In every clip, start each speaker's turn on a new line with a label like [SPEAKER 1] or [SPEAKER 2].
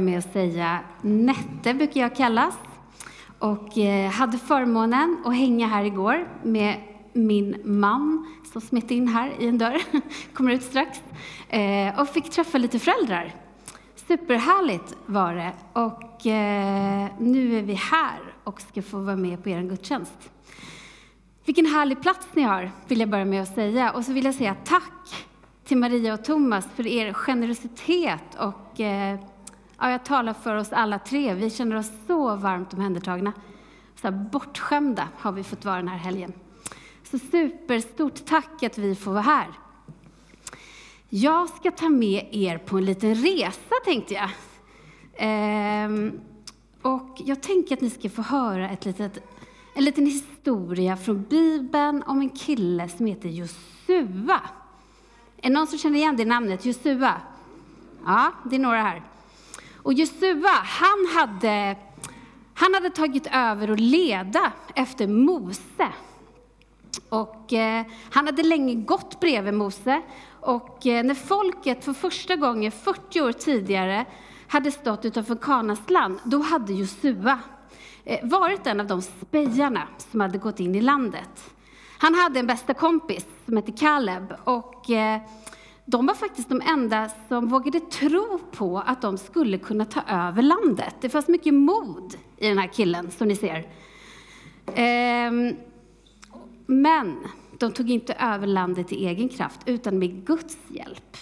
[SPEAKER 1] med att säga Nette brukar jag kallas och eh, hade förmånen att hänga här igår med min man som smet in här i en dörr, kommer ut strax, eh, och fick träffa lite föräldrar. Superhärligt var det och eh, nu är vi här och ska få vara med på er gudstjänst. Vilken härlig plats ni har, vill jag börja med att säga. Och så vill jag säga tack till Maria och Thomas för er generositet och Ja, jag talar för oss alla tre. Vi känner oss så varmt omhändertagna. Så här bortskämda har vi fått vara den här helgen. Så superstort tack att vi får vara här. Jag ska ta med er på en liten resa, tänkte jag. Ehm, och jag tänker att ni ska få höra ett litet, en liten historia från Bibeln om en kille som heter Josua. Är det någon som känner igen det namnet, Josua? Ja, det är några här. Och Jesua, han hade, han hade tagit över och leda efter Mose. Och eh, han hade länge gått bredvid Mose. Och eh, när folket för första gången, 40 år tidigare, hade stått utanför Kanas land, då hade Josua eh, varit en av de spejarna som hade gått in i landet. Han hade en bästa kompis som hette Kaleb. Och, eh, de var faktiskt de enda som vågade tro på att de skulle kunna ta över landet. Det fanns mycket mod i den här killen, som ni ser. Ehm, men de tog inte över landet i egen kraft, utan med Guds hjälp.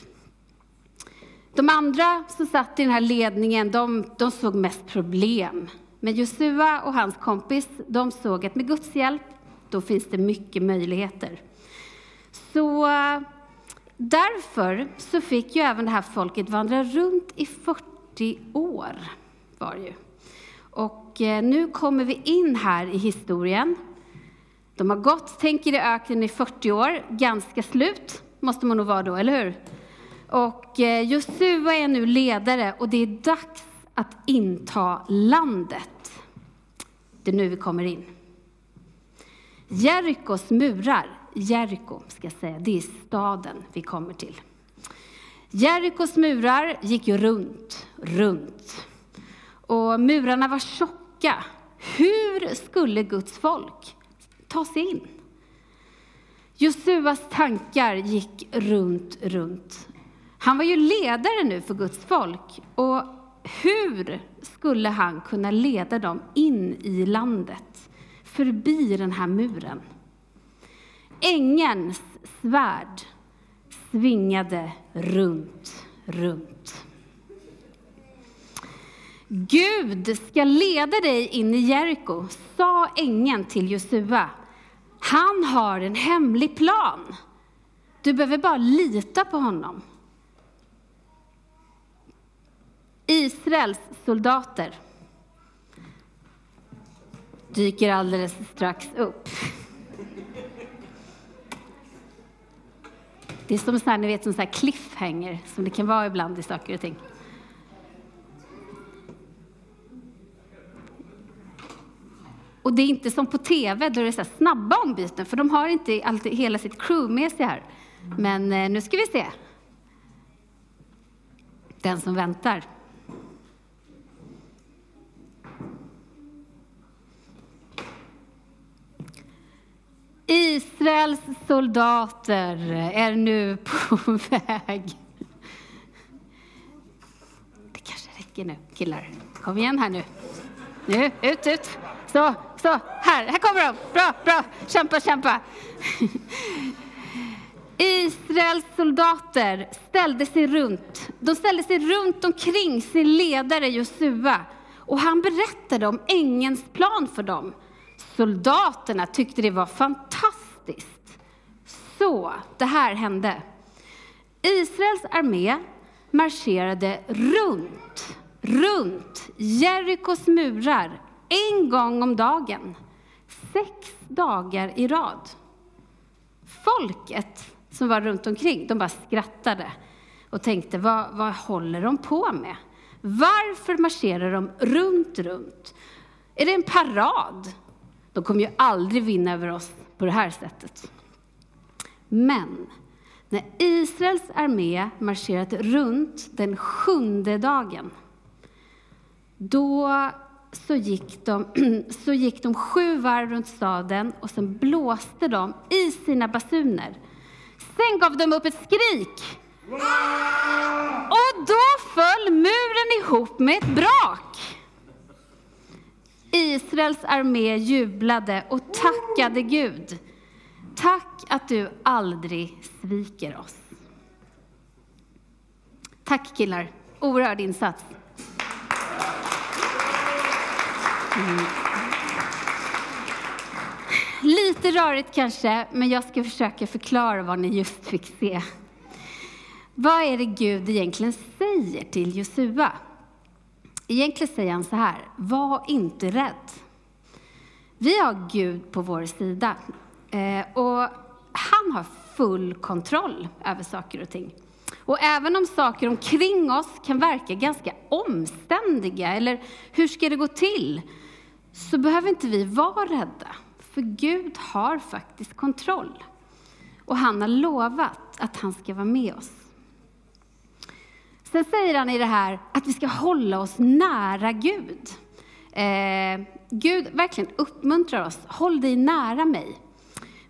[SPEAKER 1] De andra som satt i den här ledningen, de, de såg mest problem. Men Josua och hans kompis, de såg att med Guds hjälp, då finns det mycket möjligheter. Så Därför så fick ju även det här folket vandra runt i 40 år. Var ju. Och eh, nu kommer vi in här i historien. De har gått, tänker i öknen i 40 år, ganska slut måste man nog vara då, eller hur? Och eh, Josua är nu ledare och det är dags att inta landet. Det är nu vi kommer in. Jerikos murar Jeriko, ska jag säga, det är staden vi kommer till. Jerikos murar gick ju runt, runt. Och murarna var tjocka. Hur skulle Guds folk ta sig in? Josuas tankar gick runt, runt. Han var ju ledare nu för Guds folk. Och hur skulle han kunna leda dem in i landet, förbi den här muren? Ängens svärd svingade runt, runt. Gud ska leda dig in i Jeriko, sa ängeln till Josua. Han har en hemlig plan. Du behöver bara lita på honom. Israels soldater dyker alldeles strax upp. Det är som så här, ni vet, som så här cliffhanger, som det kan vara ibland i saker och ting. Och det är inte som på TV, där det är så snabba ombyten, för de har inte alltid hela sitt crew med sig här. Men eh, nu ska vi se. Den som väntar. Israels soldater är nu på väg. Det kanske räcker nu, killar. Kom igen här nu. Nu, ut, ut. Så, så. Här, här kommer de. Bra, bra. Kämpa, kämpa. Israels soldater ställde sig runt. De ställde sig runt omkring sin ledare Josua och han berättade om ängens plan för dem. Soldaterna tyckte det var fantastiskt. Så det här hände. Israels armé marscherade runt, runt Jerikos murar en gång om dagen, sex dagar i rad. Folket som var runt omkring, de bara skrattade och tänkte, vad, vad håller de på med? Varför marscherar de runt, runt? Är det en parad? De kommer ju aldrig vinna över oss på det här sättet. Men när Israels armé marscherat runt den sjunde dagen, Då så gick, de, så gick de sju varv runt staden och sen blåste de i sina basuner. Sen gav de upp ett skrik. Och då föll muren ihop med ett brak. Israels armé jublade och tackade Gud. Tack att du aldrig sviker oss. Tack killar, oerhörd insats. Mm. Lite rörigt kanske, men jag ska försöka förklara vad ni just fick se. Vad är det Gud egentligen säger till Josua? Egentligen säger han så här, var inte rädd. Vi har Gud på vår sida eh, och han har full kontroll över saker och ting. Och även om saker omkring oss kan verka ganska omständiga, eller hur ska det gå till? Så behöver inte vi vara rädda, för Gud har faktiskt kontroll. Och han har lovat att han ska vara med oss. Sen säger han i det här att vi ska hålla oss nära Gud. Eh, Gud verkligen uppmuntrar oss, håll dig nära mig.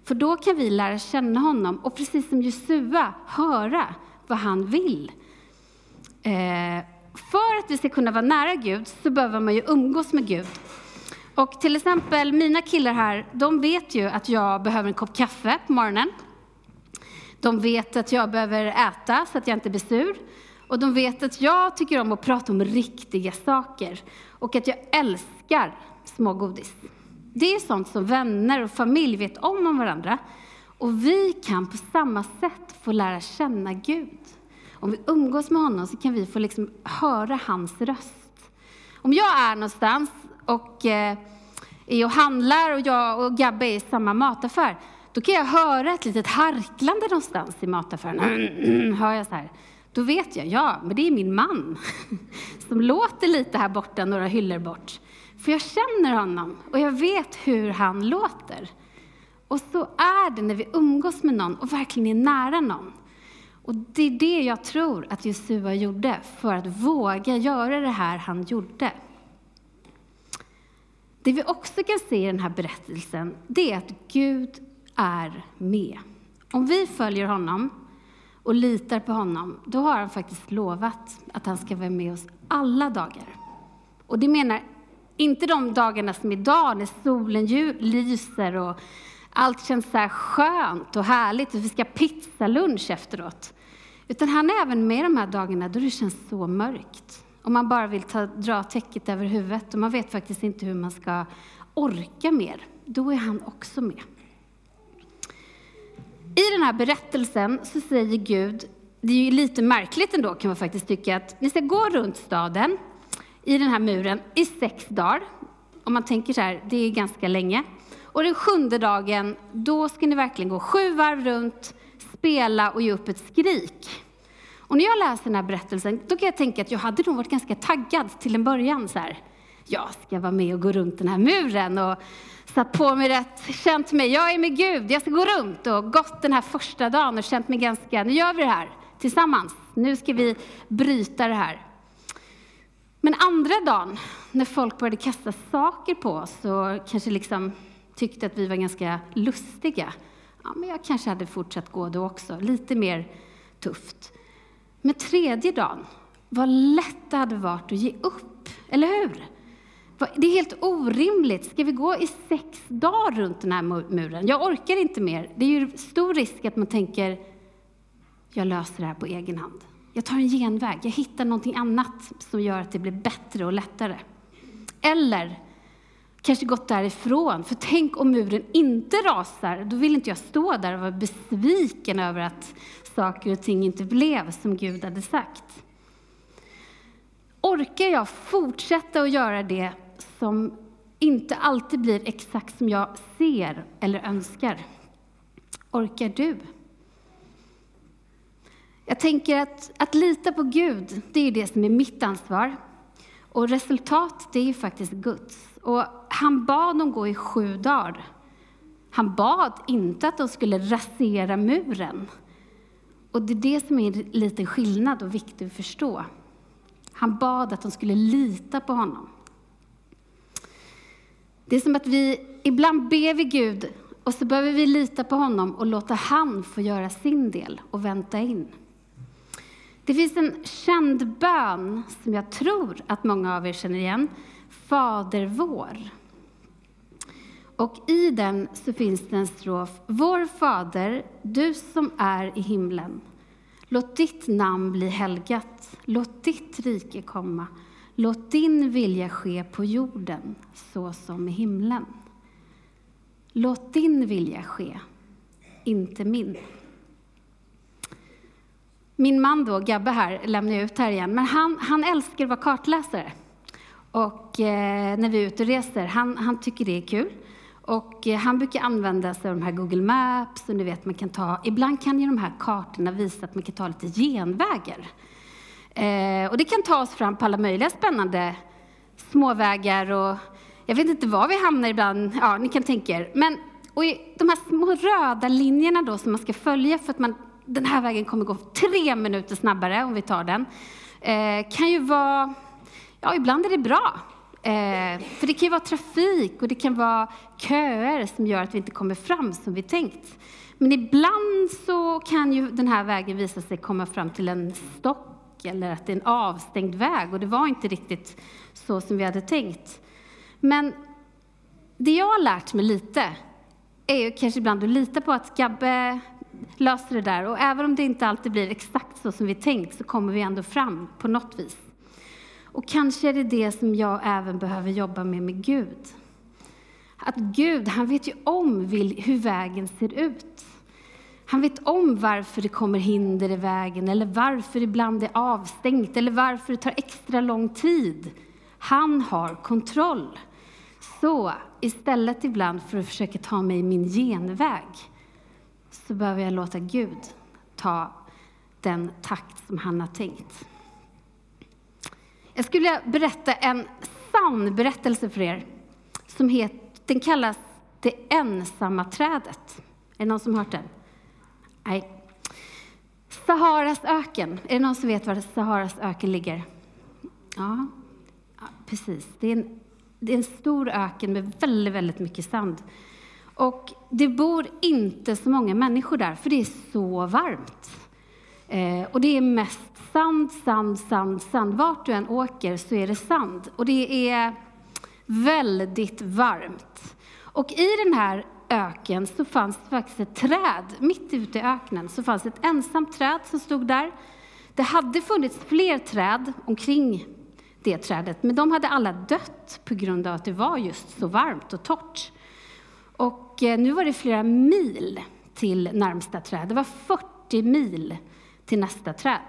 [SPEAKER 1] För då kan vi lära känna honom och precis som Jesua höra vad han vill. Eh, för att vi ska kunna vara nära Gud så behöver man ju umgås med Gud. Och till exempel mina killar här, de vet ju att jag behöver en kopp kaffe på morgonen. De vet att jag behöver äta så att jag inte blir sur. Och de vet att jag tycker om att prata om riktiga saker och att jag älskar smågodis. Det är sånt som vänner och familj vet om om varandra. Och vi kan på samma sätt få lära känna Gud. Om vi umgås med honom så kan vi få liksom höra hans röst. Om jag är någonstans och eh, är och handlar och jag och Gabbe är i samma mataffär, då kan jag höra ett litet harklande någonstans i mataffären. Hör jag så här. Då vet jag, ja, men det är min man som låter lite här borta, några hyllor bort. För jag känner honom och jag vet hur han låter. Och så är det när vi umgås med någon och verkligen är nära någon. Och det är det jag tror att Josua gjorde för att våga göra det här han gjorde. Det vi också kan se i den här berättelsen, det är att Gud är med. Om vi följer honom och litar på honom, då har han faktiskt lovat att han ska vara med oss alla dagar. Och det menar inte de dagarna som idag, när solen lyser och allt känns så här skönt och härligt och vi ska pizzalunch efteråt. Utan han är även med de här dagarna då det känns så mörkt. Och man bara vill ta, dra täcket över huvudet och man vet faktiskt inte hur man ska orka mer. Då är han också med. I den här berättelsen så säger Gud, det är ju lite märkligt ändå kan man faktiskt tycka, att ni ska gå runt staden i den här muren i sex dagar. Om man tänker så här, det är ganska länge. Och den sjunde dagen, då ska ni verkligen gå sju varv runt, spela och ge upp ett skrik. Och när jag läser den här berättelsen, då kan jag tänka att jag hade nog varit ganska taggad till en början. Så här. Jag ska vara med och gå runt den här muren och satt på mig rätt, känt mig, jag är med Gud, jag ska gå runt och gått den här första dagen och känt mig ganska, nu gör vi det här tillsammans. Nu ska vi bryta det här. Men andra dagen, när folk började kasta saker på oss och kanske liksom tyckte att vi var ganska lustiga, ja, men jag kanske hade fortsatt gå då också, lite mer tufft. Men tredje dagen, vad lätt det hade varit att ge upp, eller hur? Det är helt orimligt. Ska vi gå i sex dagar runt den här muren? Jag orkar inte mer. Det är ju stor risk att man tänker, jag löser det här på egen hand. Jag tar en genväg, jag hittar någonting annat som gör att det blir bättre och lättare. Eller kanske gått därifrån, för tänk om muren inte rasar, då vill inte jag stå där och vara besviken över att saker och ting inte blev som Gud hade sagt. Orkar jag fortsätta att göra det som inte alltid blir exakt som jag ser eller önskar? Orkar du? Jag tänker att, att lita på Gud, det är det som är mitt ansvar. Och resultat, det är faktiskt Guds. Och han bad dem gå i sju dagar. Han bad inte att de skulle rasera muren. Och det är det som är en liten skillnad och viktigt att förstå. Han bad att de skulle lita på honom. Det är som att vi ibland ber vi Gud och så behöver vi lita på honom och låta han få göra sin del och vänta in. Det finns en känd bön som jag tror att många av er känner igen. Fader vår. Och i den så finns det en strof. Vår Fader, du som är i himlen. Låt ditt namn bli helgat. Låt ditt rike komma. Låt din vilja ske på jorden så som i himlen. Låt din vilja ske, inte min. Min man då, Gabbe här, lämnar jag ut här igen, men han, han älskar att vara kartläsare. Och eh, när vi är ute och reser, han, han tycker det är kul. Och eh, han brukar använda sig av de här Google Maps, och ni vet man kan ta, ibland kan ju de här kartorna visa att man kan ta lite genvägar. Eh, och det kan ta oss fram på alla möjliga spännande småvägar och jag vet inte var vi hamnar ibland, ja ni kan tänka er. Men och de här små röda linjerna då som man ska följa för att man, den här vägen kommer gå tre minuter snabbare om vi tar den, eh, kan ju vara, ja ibland är det bra. Eh, för det kan ju vara trafik och det kan vara köer som gör att vi inte kommer fram som vi tänkt. Men ibland så kan ju den här vägen visa sig komma fram till en stopp stock eller att det är en avstängd väg och det var inte riktigt så som vi hade tänkt. Men det jag har lärt mig lite är ju kanske ibland att lita på att Gabbe löser det där. Och även om det inte alltid blir exakt så som vi tänkt så kommer vi ändå fram på något vis. Och kanske är det det som jag även behöver jobba med med Gud. Att Gud, han vet ju om hur vägen ser ut. Han vet om varför det kommer hinder i vägen, eller varför ibland är avstängt, eller varför det tar extra lång tid. Han har kontroll. Så istället ibland för att försöka ta mig min genväg, så behöver jag låta Gud ta den takt som han har tänkt. Jag skulle vilja berätta en sann berättelse för er. Som heter, den kallas Det ensamma trädet. Är det någon som hört den? Nej. Saharas öken. Är det någon som vet var Saharas öken ligger? Ja, ja precis. Det är, en, det är en stor öken med väldigt, väldigt mycket sand. Och det bor inte så många människor där, för det är så varmt. Eh, och det är mest sand, sand, sand, sand. Vart du än åker så är det sand. Och det är väldigt varmt. Och i den här öken så fanns det faktiskt ett träd. Mitt ute i öknen så fanns ett ensamt träd som stod där. Det hade funnits fler träd omkring det trädet, men de hade alla dött på grund av att det var just så varmt och torrt. Och eh, nu var det flera mil till närmsta träd. Det var 40 mil till nästa träd.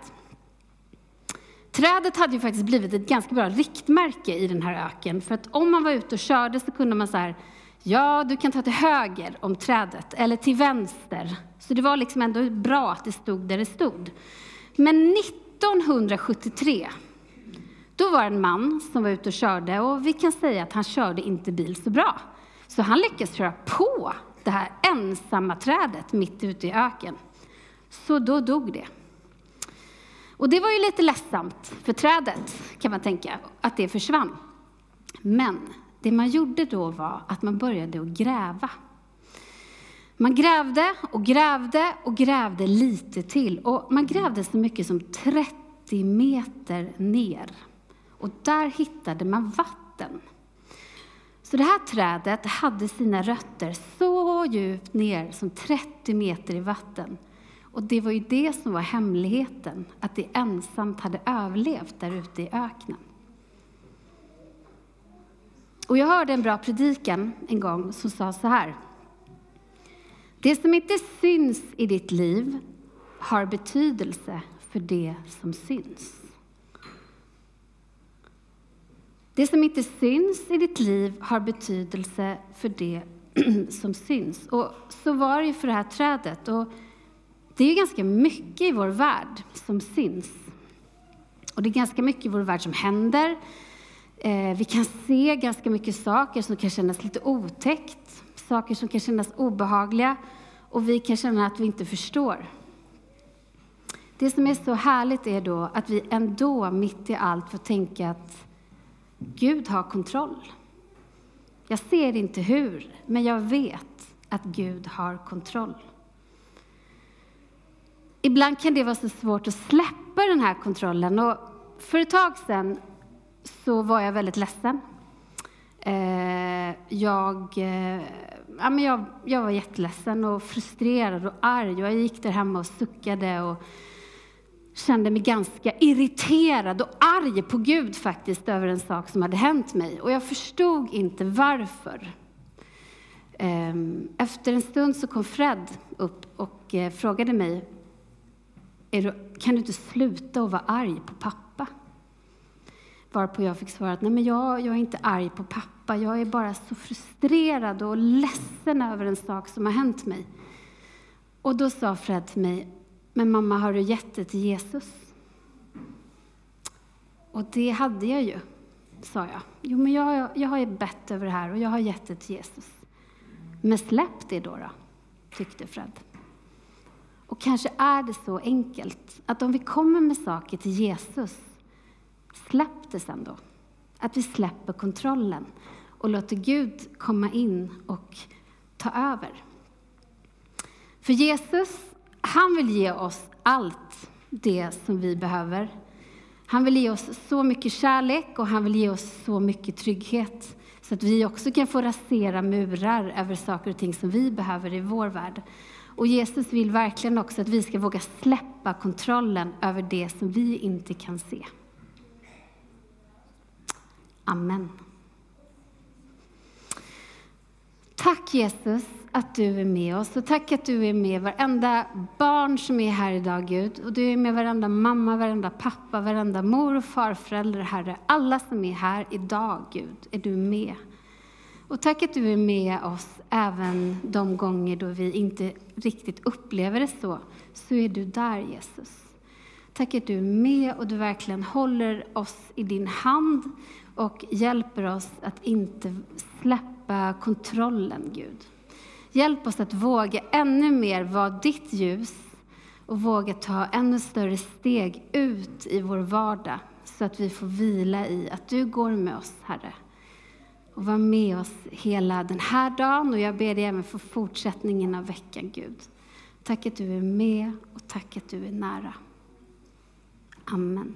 [SPEAKER 1] Trädet hade ju faktiskt blivit ett ganska bra riktmärke i den här öken. För att om man var ute och körde så kunde man säga, ja, du kan ta till höger om trädet, eller till vänster. Så det var liksom ändå bra att det stod där det stod. Men 1973, då var det en man som var ute och körde och vi kan säga att han körde inte bil så bra. Så han lyckades köra på det här ensamma trädet mitt ute i öken. Så då dog det. Och det var ju lite ledsamt för trädet, kan man tänka, att det försvann. Men det man gjorde då var att man började att gräva. Man grävde och grävde och grävde lite till. Och man grävde så mycket som 30 meter ner. Och där hittade man vatten. Så det här trädet hade sina rötter så djupt ner som 30 meter i vatten. Och det var ju det som var hemligheten, att det ensamt hade överlevt där ute i öknen. Och jag hörde en bra predikan en gång som sa så här. Det som inte syns i ditt liv har betydelse för det som syns. Det som inte syns i ditt liv har betydelse för det som syns. Och så var det ju för det här trädet. Och det är ju ganska mycket i vår värld som syns. Och det är ganska mycket i vår värld som händer. Eh, vi kan se ganska mycket saker som kan kännas lite otäckt, saker som kan kännas obehagliga och vi kan känna att vi inte förstår. Det som är så härligt är då att vi ändå mitt i allt får tänka att Gud har kontroll. Jag ser inte hur, men jag vet att Gud har kontroll. Ibland kan det vara så svårt att släppa den här kontrollen. Och för ett tag sedan så var jag väldigt ledsen. Eh, jag, eh, ja, men jag, jag var jätteledsen och frustrerad och arg. Jag gick där hemma och suckade och kände mig ganska irriterad och arg på Gud faktiskt över en sak som hade hänt mig. Och jag förstod inte varför. Ehm, efter en stund så kom Fred upp och eh, frågade mig, kan du inte sluta att vara arg på pappa? Varpå jag fick svara att nej men jag, jag är inte arg på pappa, jag är bara så frustrerad och ledsen över en sak som har hänt mig. Och då sa Fred till mig, men mamma, har du gett det till Jesus? Och det hade jag ju, sa jag. Jo, men jag, jag har ju bett över det här och jag har gett det till Jesus. Men släpp det då, då tyckte Fred. Och kanske är det så enkelt att om vi kommer med saker till Jesus, släpp det sen då. Att vi släpper kontrollen och låter Gud komma in och ta över. För Jesus, han vill ge oss allt det som vi behöver. Han vill ge oss så mycket kärlek och han vill ge oss så mycket trygghet så att vi också kan få rasera murar över saker och ting som vi behöver i vår värld. Och Jesus vill verkligen också att vi ska våga släppa kontrollen över det som vi inte kan se. Amen. Tack Jesus att du är med oss och tack att du är med varenda barn som är här idag Gud. Och du är med varenda mamma, varenda pappa, varenda mor och farförälder Herre. Alla som är här idag Gud, är du med. Och tack att du är med oss även de gånger då vi inte riktigt upplever det så, så är du där Jesus. Tack att du är med och du verkligen håller oss i din hand och hjälper oss att inte släppa kontrollen, Gud. Hjälp oss att våga ännu mer vara ditt ljus och våga ta ännu större steg ut i vår vardag så att vi får vila i att du går med oss, Herre och var med oss hela den här dagen och jag ber dig även för fortsättningen av veckan, Gud. Tack att du är med och tack att du är nära. Amen.